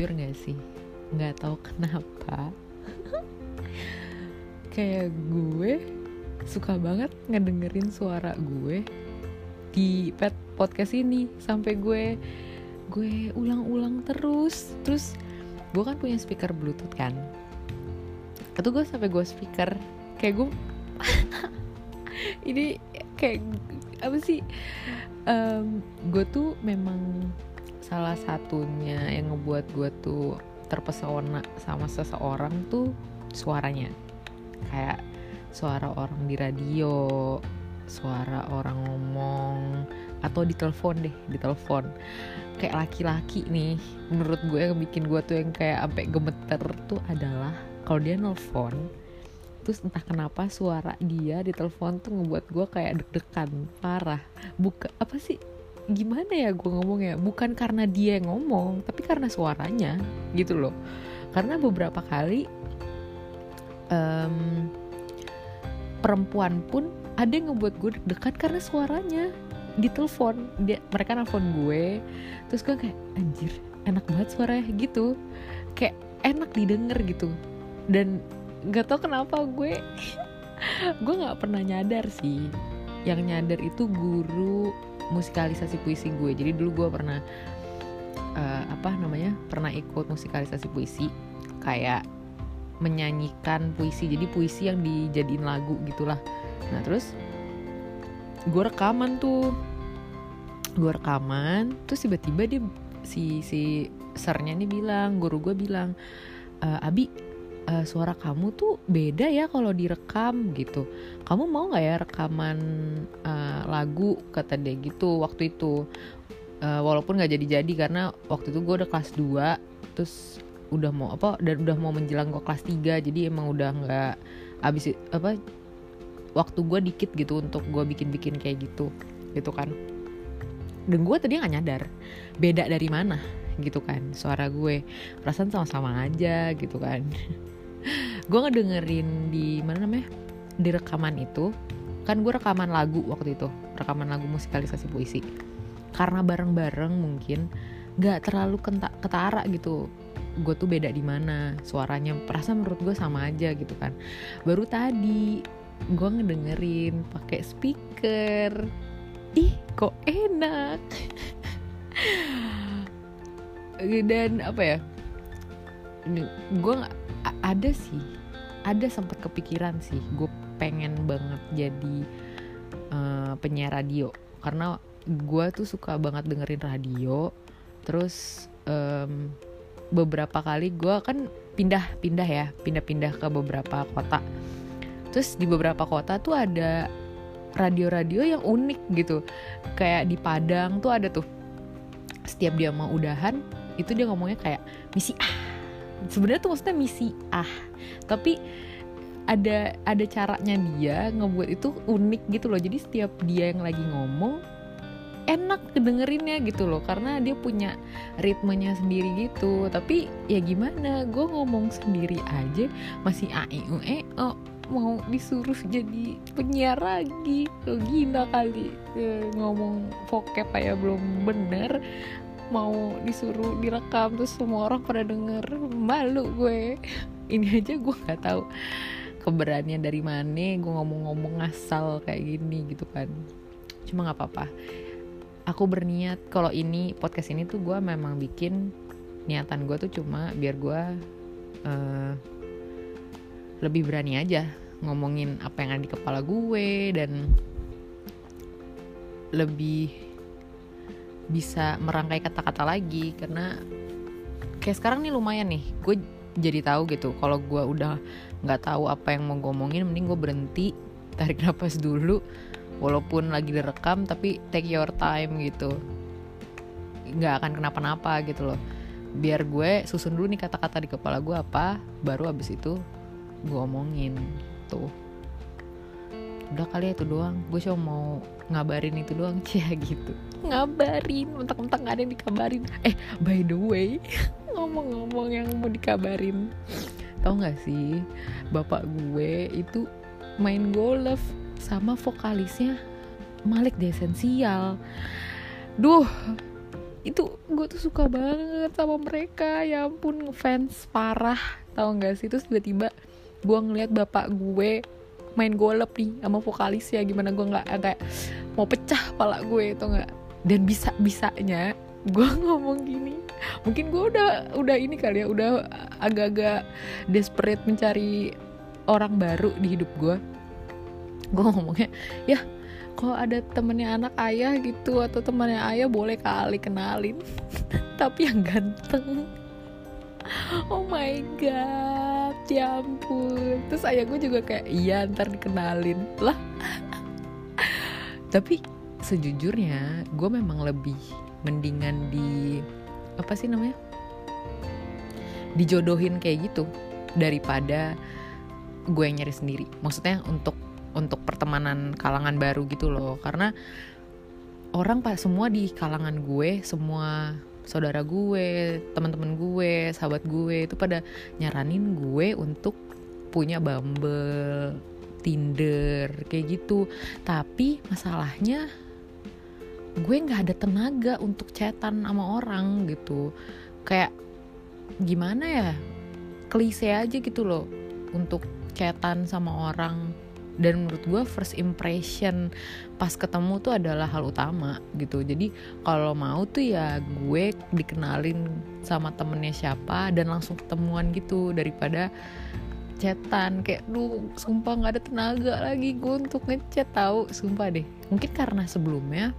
jujur gak sih? Nggak tahu kenapa. Kayak gue suka banget ngedengerin suara gue di pet podcast ini sampai gue gue ulang-ulang terus. Terus gue kan punya speaker bluetooth kan? Itu gue sampai gue speaker. Kayak gue ini kayak apa sih? Um, gue tuh memang salah satunya yang ngebuat gue tuh terpesona sama seseorang tuh suaranya. Kayak suara orang di radio suara orang ngomong atau di telepon deh di telepon kayak laki-laki nih menurut gue yang bikin gue tuh yang kayak sampai gemeter tuh adalah kalau dia nelfon terus entah kenapa suara dia di telepon tuh ngebuat gue kayak deg-degan parah. Buka apa sih gimana ya gue ngomongnya bukan karena dia yang ngomong tapi karena suaranya gitu loh. Karena beberapa kali um, perempuan pun ada yang ngebuat gue deg-degan karena suaranya di telepon. Dia mereka nelfon gue terus gue kayak anjir enak banget suaranya gitu. Kayak enak didengar gitu. Dan nggak tau kenapa gue gue nggak pernah nyadar sih. Yang nyadar itu guru musikalisasi puisi gue. Jadi dulu gue pernah uh, apa namanya pernah ikut musikalisasi puisi kayak menyanyikan puisi. Jadi puisi yang dijadiin lagu gitulah. Nah terus gue rekaman tuh. Gue rekaman terus tiba-tiba dia si si sernya nih bilang guru gue bilang e, abi uh, suara kamu tuh beda ya kalau direkam gitu. Kamu mau nggak ya rekaman uh, lagu kata dia gitu waktu itu? Uh, walaupun nggak jadi-jadi karena waktu itu gue udah kelas 2 terus udah mau apa dan udah mau menjelang gue kelas 3 jadi emang udah nggak abis apa waktu gue dikit gitu untuk gue bikin-bikin kayak gitu gitu kan. Dan gue tadi nggak nyadar beda dari mana gitu kan suara gue. Perasaan sama-sama aja gitu kan gue ngedengerin di mana namanya? Di rekaman itu kan gue rekaman lagu waktu itu rekaman lagu musikalisasi puisi. Karena bareng-bareng mungkin nggak terlalu ketara gitu gue tuh beda di mana suaranya perasaan menurut gue sama aja gitu kan. Baru tadi gue ngedengerin pakai speaker. Ih kok enak. Dan apa ya? Gue ada sih. Ada sempat kepikiran sih. Gue pengen banget jadi uh, penyiar radio. Karena gue tuh suka banget dengerin radio. Terus um, beberapa kali gue kan pindah-pindah ya. Pindah-pindah ke beberapa kota. Terus di beberapa kota tuh ada radio-radio yang unik gitu. Kayak di Padang tuh ada tuh. Setiap dia mau udahan itu dia ngomongnya kayak misi ah sebenarnya tuh maksudnya misi ah. Tapi ada ada caranya dia ngebuat itu unik gitu loh. Jadi setiap dia yang lagi ngomong enak kedengerinnya gitu loh. Karena dia punya ritmenya sendiri gitu. Tapi ya gimana gue ngomong sendiri aja masih a i u e o mau disuruh jadi penyiar lagi. Gila kali e, ngomong vocab kayak belum bener mau disuruh direkam terus semua orang pada denger malu gue. Ini aja gue nggak tahu keberanian dari mana gue ngomong-ngomong ngasal kayak gini gitu kan. Cuma nggak apa-apa. Aku berniat kalau ini podcast ini tuh gue memang bikin niatan gue tuh cuma biar gue uh, lebih berani aja ngomongin apa yang ada di kepala gue dan lebih bisa merangkai kata-kata lagi karena kayak sekarang nih lumayan nih. Gue jadi tahu gitu kalau gue udah nggak tahu apa yang mau gue ngomongin mending gue berhenti tarik nafas dulu walaupun lagi direkam tapi take your time gitu. Nggak akan kenapa-napa gitu loh. Biar gue susun dulu nih kata-kata di kepala gue apa baru abis itu gue omongin tuh udah kali ya itu doang. Gue cuma mau ngabarin itu doang cia gitu. Ngabarin mentang-mentang gak ada yang dikabarin. Eh by the way ngomong-ngomong yang mau dikabarin. tau gak sih bapak gue itu main golf sama vokalisnya Malik The Essential duh itu gue tuh suka banget sama mereka. Ya ampun fans parah. Tau gak sih? Terus tiba-tiba gue ngeliat bapak gue main golep nih sama vokalis ya gimana gue nggak kayak mau pecah pala gue itu nggak? Dan bisa bisanya gue ngomong gini mungkin gue udah udah ini kali ya udah agak-agak desperate mencari orang baru di hidup gue gue ngomongnya ya kalau ada temennya anak ayah gitu atau temennya ayah boleh kali kenalin. Tapi yang ganteng. Oh my god ya ampun. Terus ayah gue juga kayak iya ntar dikenalin. Lah. Tapi sejujurnya gue memang lebih mendingan di apa sih namanya dijodohin kayak gitu daripada gue yang nyari sendiri. Maksudnya untuk untuk pertemanan kalangan baru gitu loh. Karena orang pak semua di kalangan gue semua saudara gue teman-teman gue sahabat gue itu pada nyaranin gue untuk punya Bumble Tinder kayak gitu. Tapi masalahnya gue nggak ada tenaga untuk chatan sama orang gitu. Kayak gimana ya? Klise aja gitu loh untuk chatan sama orang dan menurut gue first impression pas ketemu tuh adalah hal utama gitu. Jadi kalau mau tuh ya gue dikenalin sama temennya siapa dan langsung ketemuan gitu daripada chatan. Kayak lu sumpah nggak ada tenaga lagi gue untuk ngechat. Tahu sumpah deh. Mungkin karena sebelumnya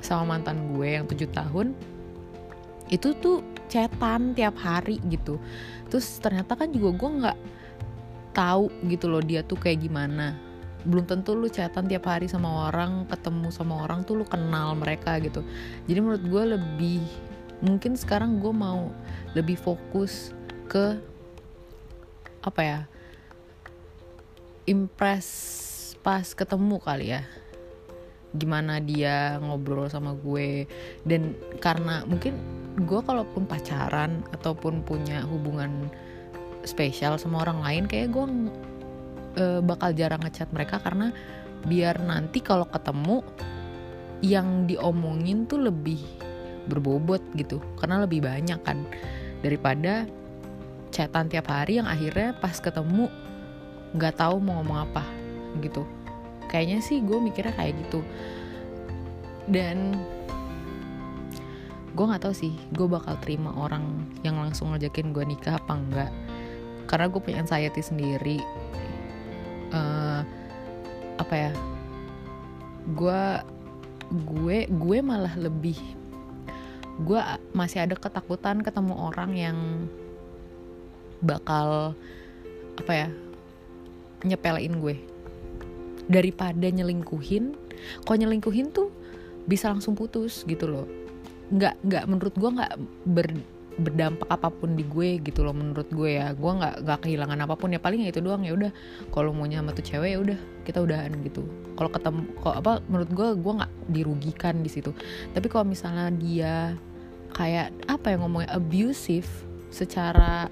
sama mantan gue yang tujuh tahun itu tuh chatan tiap hari gitu. Terus ternyata kan juga gue nggak tahu gitu loh dia tuh kayak gimana belum tentu lu chatan tiap hari sama orang ketemu sama orang tuh lu kenal mereka gitu. Jadi menurut gue lebih mungkin sekarang gue mau lebih fokus ke apa ya impress pas ketemu kali ya. Gimana dia ngobrol sama gue. Dan karena mungkin gue kalaupun pacaran ataupun punya hubungan spesial sama orang lain kayak gue uh, bakal jarang ngechat mereka karena biar nanti kalau ketemu yang diomongin tuh lebih berbobot gitu. Karena lebih banyak kan. Daripada chatan tiap hari yang akhirnya pas ketemu nggak tahu mau ngomong apa gitu. Kayaknya sih gue mikirnya kayak gitu. Dan gue nggak tahu sih gue bakal terima orang yang langsung ngajakin gue nikah apa enggak karena gue punya anxiety sendiri uh, apa ya? Gue gue gue malah lebih gue masih ada ketakutan ketemu orang yang bakal apa ya nyepelein gue. Daripada nyelingkuhin kok nyelingkuhin tuh bisa langsung putus gitu loh. Nggak nggak menurut gue nggak ber berdampak apa pun di gue gitu loh menurut gue ya. Gue nggak nggak kehilangan apa pun ya paling ya itu doang. Ya udah kalau maunya sama tuh cewek ya udah kita udahan gitu. Kalau ketemu kok apa menurut gue gue nggak dirugikan di situ. Tapi kalau misalnya dia kayak apa yang ngomongnya abusive secara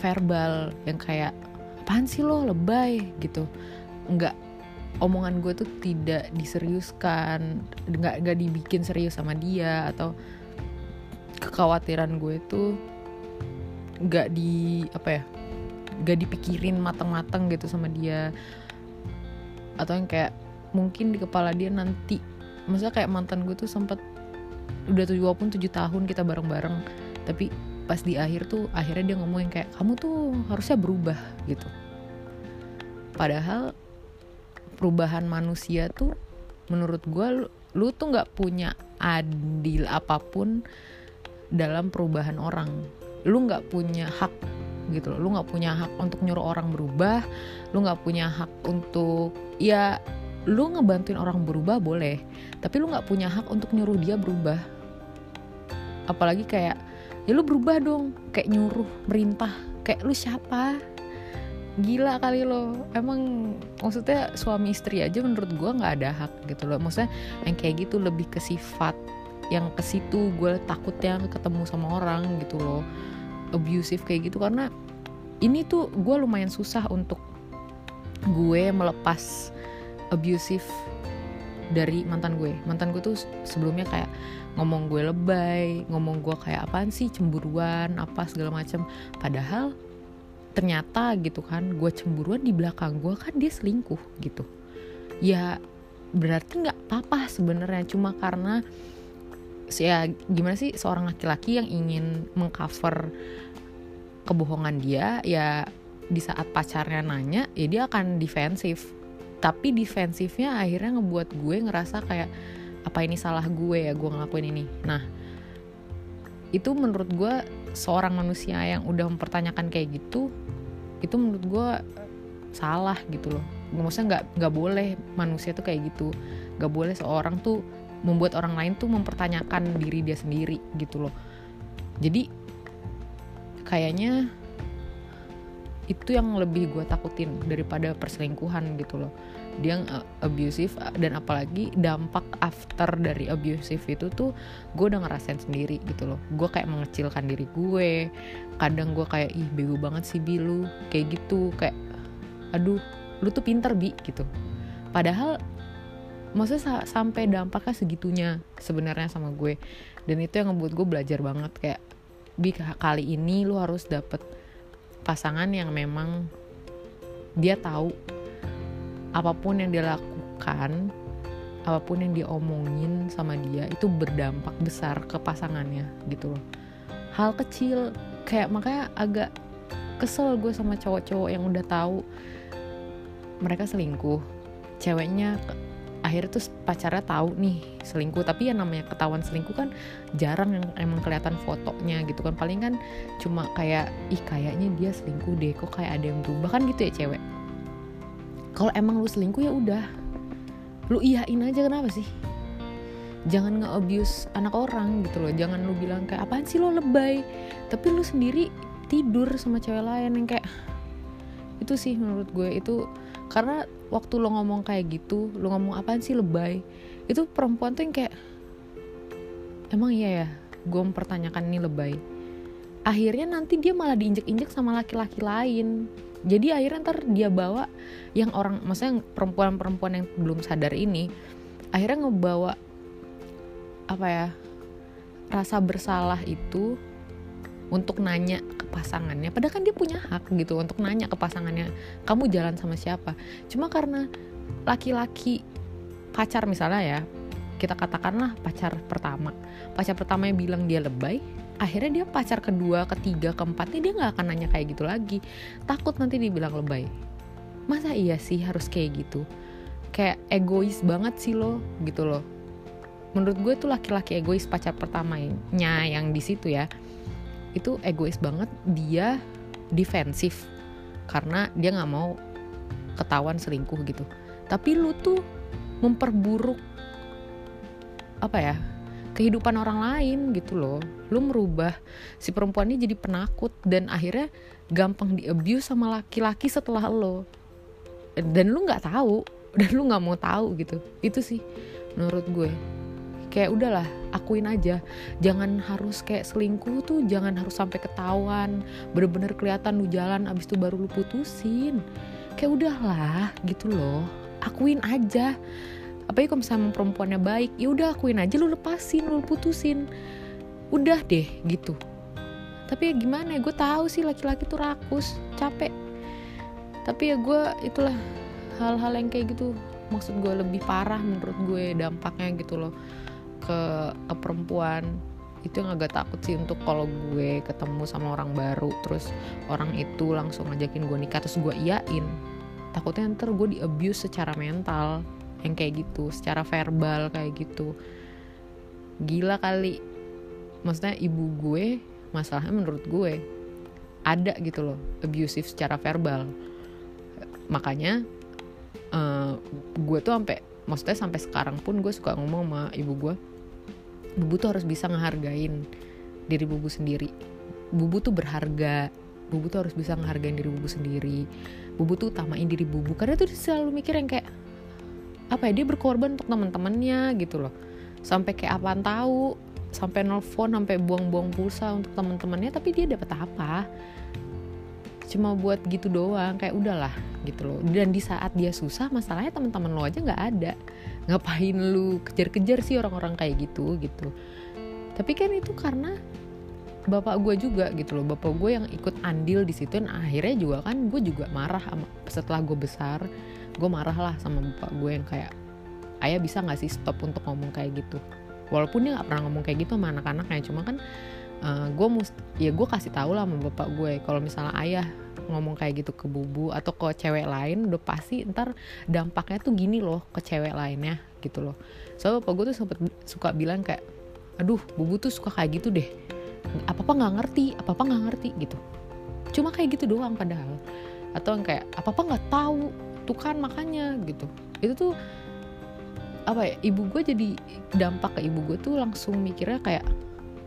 verbal yang kayak apaan sih lo lebay? gitu. Nggak omongan gue tuh tidak diseriuskan nggak nggak dibikin serius sama dia atau kekhawatiran gue tuh gak di apa ya gak dipikirin matang-matang gitu sama dia. Atau yang kayak mungkin di kepala dia nanti maksudnya kayak mantan gue tuh sempet udah tujuh walaupun tujuh tahun kita bareng-bareng tapi pas di akhir tuh akhirnya dia ngomongin kayak kamu tuh harusnya berubah gitu. Padahal perubahan manusia tuh menurut gue lu, lu tuh nggak punya adil apa pun dalam perubahan orang. Lu nggak punya hak gitu loh. Lu nggak punya hak untuk nyuruh orang berubah. Lu nggak punya hak untuk ya lu ngebantuin orang berubah boleh. Tapi lu nggak punya hak untuk nyuruh dia berubah. Apalagi kayak ya lu berubah dong. Kayak nyuruh merintah. Kayak lu siapa? Gila kali lo. Emang maksudnya suami istri aja menurut gue nggak ada hak gitu loh. Maksudnya yang kayak gitu lebih ke sifat yang ke situ gue takutnya ketemu sama orang gitu loh. Abusive kayak gitu karena ini tuh gue lumayan susah untuk gue melepas abusive dari mantan gue. Mantan gue tuh sebelumnya kayak ngomong gue lebay ngomong gue kayak apaan sih cemburuan apa segala macam padahal ternyata gitu kan gue cemburuan di belakang gue kan dia selingkuh gitu. Ya berarti nggak apa-apa sebenarnya cuma karena ya gimana sih seorang laki-laki yang ingin mengcover kebohongan dia ya di saat pacarnya nanya ya dia akan defensif. Tapi defensifnya akhirnya ngebuat gue ngerasa kayak apa ini salah gue ya gue ngelakuin ini. Nah itu menurut gue seorang manusia yang udah mempertanyakan kayak gitu itu menurut gue salah gitu loh. Maksudnya nggak nggak boleh manusia tuh kayak gitu. Nggak boleh seorang tuh membuat orang lain tuh mempertanyakan diri dia sendiri gitu loh. Jadi kayaknya itu yang lebih gue takutin daripada perselingkuhan gitu loh. Dia uh, abusive dan apalagi dampak after dari abusive itu tuh gue udah ngerasain sendiri gitu loh. Gue kayak mengecilkan diri gue kadang gue kayak ih bego banget sih bi lu. Kayak gitu kayak aduh lu tuh pinter bi gitu. Padahal maksudnya sa sampai dampaknya segitunya sebenarnya sama gue. Dan itu yang ngebuat gue belajar banget kayak bi kali ini lu harus dapet pasangan yang memang dia tahu apa pun yang dia lakukan apa pun yang dia omongin sama dia itu berdampak besar ke pasangannya gitu loh. Hal kecil kayak makanya agak kesel gue sama cowok-cowok yang udah tahu mereka selingkuh. Ceweknya akhirnya tuh pacarnya tahu nih selingkuh. Tapi yang namanya ketahuan selingkuh kan jarang yang emang kelihatan fotonya gitu kan. Paling kan cuma kayak ih kayaknya dia selingkuh deh kok kayak ada yang berubah? Kan gitu ya cewek? Kalau emang lu selingkuh ya udah. Lu iyain aja kenapa sih? Jangan nge-abuse anak orang gitu loh. Jangan lu bilang kayak apaan sih lo lebay? Tapi lu sendiri tidur sama cewek lain yang kayak itu sih menurut gue itu karena waktu lo ngomong kayak gitu lo ngomong apaan sih lebay itu perempuan tuh yang kayak emang iya ya gue mempertanyakan ini lebay. Akhirnya nanti dia malah diinjek-injek sama laki-laki lain. Jadi akhirnya ntar dia bawa yang orang maksudnya perempuan-perempuan yang belum sadar ini akhirnya ngebawa apa ya rasa bersalah itu untuk nanya ke pasangannya. Padahal kan dia punya hak gitu untuk nanya ke pasangannya kamu jalan sama siapa? Cuma karena laki-laki pacar misalnya ya kita katakanlah pacar pertama. Pacar pertama yang bilang dia lebay akhirnya dia pacar kedua ketiga keempatnya dia nggak akan nanya kayak gitu lagi. Takut nanti dibilang lebay. Masa iya sih harus kayak gitu? Kayak egois banget sih lo gitu loh menurut gue tuh laki-laki egois pacar pertamanya yang di situ ya itu egois banget dia defensif. Karena dia nggak mau ketahuan selingkuh gitu. Tapi lu tuh memperburuk apa ya kehidupan orang lain gitu loh. Lu merubah si perempuan ini jadi penakut dan akhirnya gampang di abuse sama laki-laki setelah lo. Dan lu nggak tahu dan lu nggak mau tahu gitu. Itu sih menurut gue kayak udahlah akuin aja. Jangan harus kayak selingkuh tuh jangan harus sampai ketahuan bener-bener kelihatan lu jalan abis itu baru lu putusin. Kayak udahlah gitu loh. Akuin aja. Apalagi kalau misalnya perempuannya baik ya udah akuin aja lu lepasin lu putusin. Udah deh gitu. Tapi ya gimana ya gue tahu sih laki-laki tuh rakus capek. Tapi ya gue itulah hal-hal yang kayak gitu maksud gue lebih parah menurut gue dampaknya gitu loh ke ke perempuan. Itu yang agak takut sih untuk kalau gue ketemu sama orang baru terus orang itu langsung ngajakin gue nikah terus gue iyain. Takutnya ntar gue di abuse secara mental yang kayak gitu secara verbal kayak gitu. Gila kali. Maksudnya ibu gue masalahnya menurut gue ada gitu loh abusive secara verbal. Makanya uh, gue tuh sampai maksudnya sampai sekarang pun gue suka ngomong sama ibu gue bubu tuh harus bisa ngehargain diri bubu sendiri. Bubu tuh berharga. Bubu tuh harus bisa ngehargain diri bubu sendiri. Bubu tuh utamain diri bubu. Karena tuh selalu mikir yang kayak apa ya dia berkorban untuk teman-temannya gitu loh. Sampai kayak apaan tahu sampai nelfon sampai buang-buang pulsa untuk teman-temannya tapi dia dapat apa cuma buat gitu doang kayak udahlah gitu loh. Dan di saat dia susah masalahnya teman-teman lo aja nggak ada. Ngapain lu kejar-kejar sih orang-orang kayak gitu gitu. Tapi kan itu karena bapak gue juga gitu loh. Bapak gue yang ikut andil di situ dan akhirnya juga kan gue juga marah sama, setelah gue besar gue marah lah sama bapak gue yang kayak ayah bisa nggak sih stop untuk ngomong kayak gitu? Walaupun dia nggak pernah ngomong kayak gitu sama anak-anaknya cuma kan uh, gue must ya gue kasih tahu lah sama bapak gue kalau misalnya ayah ngomong kayak gitu ke bubu atau ke cewek lain udah pasti ntar dampaknya tuh gini loh ke cewek lainnya gitu loh. So bapak gue tuh sempet suka bilang kayak aduh bubu tuh suka kayak gitu deh. Apa apa nggak ngerti apa apa nggak ngerti gitu. Cuma kayak gitu doang padahal. Atau yang kayak apa apa nggak tahu tuh kan makanya gitu. Itu tuh apa ya ibu gue jadi dampak ke ibu gue tuh langsung mikirnya kayak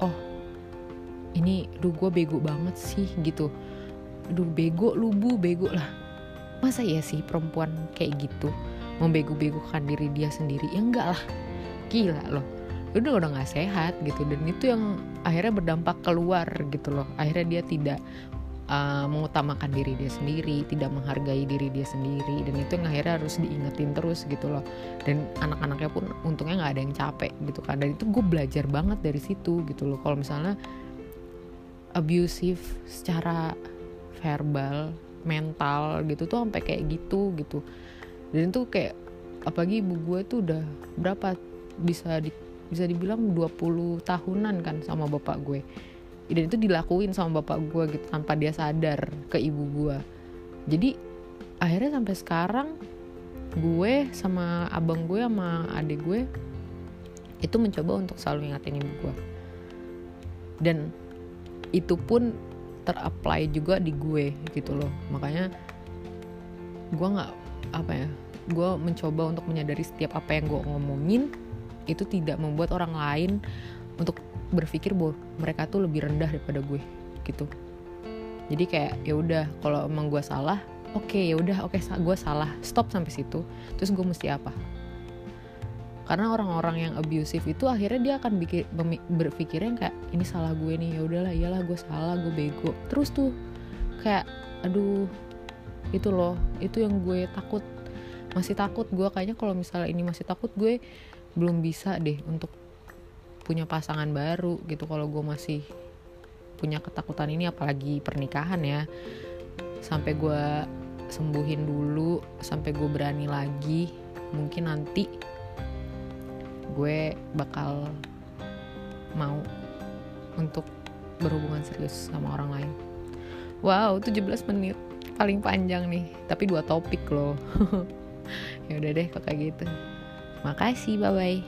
oh ini duh gue bego banget sih gitu. Duh bego lu bu bego lah. Masa ya sih perempuan kayak gitu membego-begokan diri dia sendiri? Ya enggak lah. Gila loh. Udah udah nggak sehat gitu dan itu yang akhirnya berdampak keluar gitu loh. Akhirnya dia tidak uh, mengutamakan diri dia sendiri tidak menghargai diri dia sendiri dan itu yang akhirnya harus diingetin terus gitu loh. Dan anak-anaknya pun untungnya nggak ada yang capek gitu kan. Dan itu gue belajar banget dari situ gitu loh. Kalau misalnya abusive secara verbal mental gitu tuh sampai kayak gitu gitu. Dan itu kayak apalagi ibu gue tuh udah berapa bisa di bisa dibilang 20 tahunan kan sama bapak gue. Dan itu dilakuin sama bapak gue gitu tanpa dia sadar ke ibu gue. Jadi akhirnya sampai sekarang gue sama abang gue sama adik gue itu mencoba untuk selalu ingatin ibu gue. Dan itu pun terapply juga di gue gitu loh. Makanya gue nggak apa ya gue mencoba untuk menyadari setiap apa yang gue ngomongin itu tidak membuat orang lain untuk berpikir bahwa mereka tuh lebih rendah daripada gue gitu. Jadi kayak ya udah kalau emang gue salah oke okay, ya udah oke okay, gue salah stop sampai situ. Terus gue mesti apa karena orang-orang yang abusive itu akhirnya dia akan bikin berpikirnya kayak ini salah gue nih ya udahlah iyalah gue salah gue bego. Terus tuh kayak aduh itu loh itu yang gue takut masih takut gue. Kayaknya kalau misalnya ini masih takut gue belum bisa deh untuk punya pasangan baru gitu kalau gue masih punya ketakutan ini apalagi pernikahan ya. Sampai gue sembuhin dulu sampai gue berani lagi mungkin nanti gue bakal mau untuk berhubungan serius sama orang lain. Wow, 17 menit paling panjang nih, tapi dua topik loh. ya udah deh kok kayak gitu. Makasih, bye bye.